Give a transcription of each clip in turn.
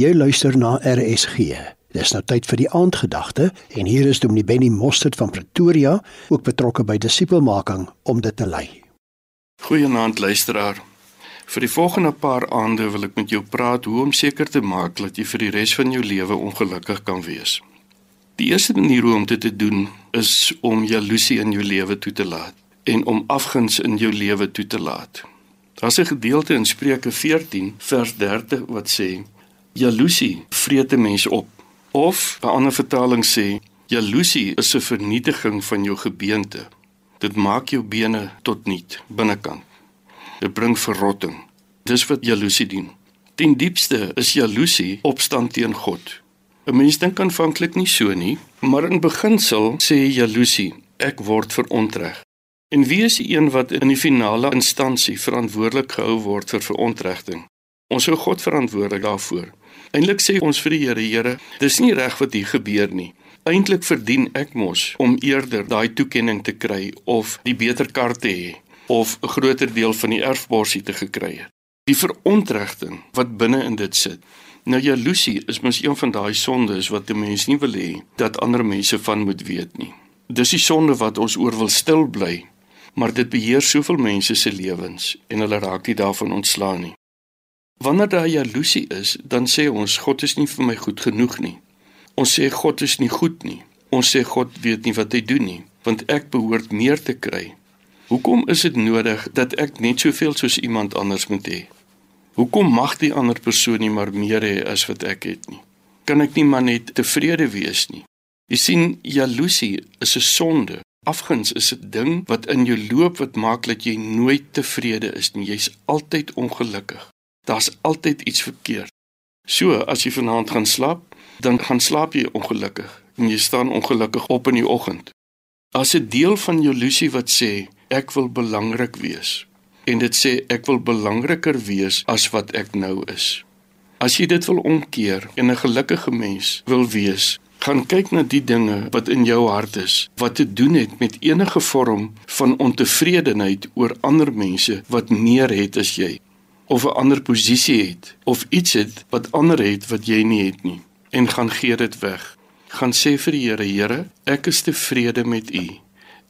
Jy luister na RSG. Dis nou tyd vir die aandgedagte en hier is Dominee Benny Mostert van Pretoria, ook betrokke by disipelmaking om dit te lei. Goeienaand luisteraar. Vir die volgende paar aande wil ek met jou praat hoe om seker te maak dat jy vir die res van jou lewe ongelukkig kan wees. Die eerste manier om dit te doen is om jaloesie in jou lewe toe te laat en om afguns in jou lewe toe te laat. Daar's 'n gedeelte in Spreuke 14 vers 30 wat sê: Jaloesie vreet 'n mens op. Of 'n ander vertaling sê jaloesie is 'n vernietiging van jou gebeente. Dit maak jou bene tot niet binnekant. Dit bring verrotting. Dis wat jaloesie doen. Ten diepste is jaloesie opstand teen God. 'n Mens dink aanvanklik nie so nie, maar in beginsel sê jaloesie ek word verontreg. En wie is die een wat in die finale instansie verantwoordelik gehou word vir verontregting? Ons hou God verantwoordelik daarvoor. Eintlik sê ons vir die Here, Here, dis nie reg wat hier gebeur nie. Eintlik verdien ek mos om eerder daai toekenning te kry of die beter kar te hê of 'n groter deel van die erfborsie te gekry het. Die verontregting wat binne in dit sit. Nou jaloesie is mos een van daai sondes wat 'n mens nie wil hê dat ander mense van moet weet nie. Dis die sonde wat ons oor wil stil bly, maar dit beheer soveel mense se lewens en hulle raak nie daarvan ontslaan nie. Wanneer daar jaloesie is, dan sê ons God is nie vir my goed genoeg nie. Ons sê God is nie goed nie. Ons sê God weet nie wat hy doen nie, want ek behoort meer te kry. Hoekom is dit nodig dat ek net soveel soos iemand anders moet hê? Hoekom mag die ander persoon nie maar meer hê as wat ek het nie? Kan ek nie maar net tevrede wees nie? Jy sien, jaloesie is 'n sonde. Afguns is 'n ding wat in jou loop wat maak dat jy nooit tevrede is nie. Jy's altyd ongelukkig. Daar's altyd iets verkeerd. So, as jy vanaand gaan slaap, dan gaan slaap jy ongelukkig en jy staan ongelukkig op in die oggend. As 'n deel van jou illusie wat sê ek wil belangrik wees en dit sê ek wil belangriker wees as wat ek nou is. As jy dit wil omkeer en 'n gelukkige mens wil wees, gaan kyk na die dinge wat in jou hart is wat te doen het met enige vorm van ontevredenheid oor ander mense wat meer het as jy of 'n ander posisie het of iets het wat ander het wat jy nie het nie en gaan gee dit weg. Gaan sê vir die Here, Here, ek is tevrede met U.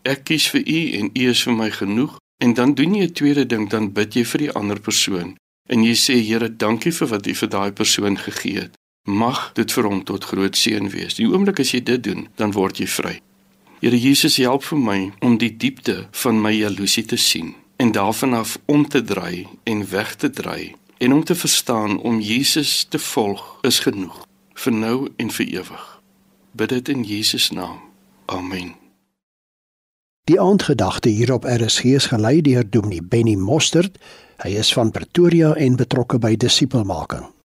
Ek kies vir U en U is vir my genoeg en dan doen jy 'n tweede ding, dan bid jy vir die ander persoon en jy sê Here, dankie vir wat U vir daai persoon gegee het. Mag dit vir hom tot groot seën wees. Die oomblik as jy dit doen, dan word jy vry. Here Jesus, help vir my om die diepte van my jaloesie te sien en daarvan af om te draai en weg te draai en om te verstaan om Jesus te volg is genoeg vir nou en vir ewig. Bid dit in Jesus naam. Amen. Die aandgedagte hier op RSG is gelei deur Dominee Benny Mostert. Hy is van Pretoria en betrokke by disipelmaking.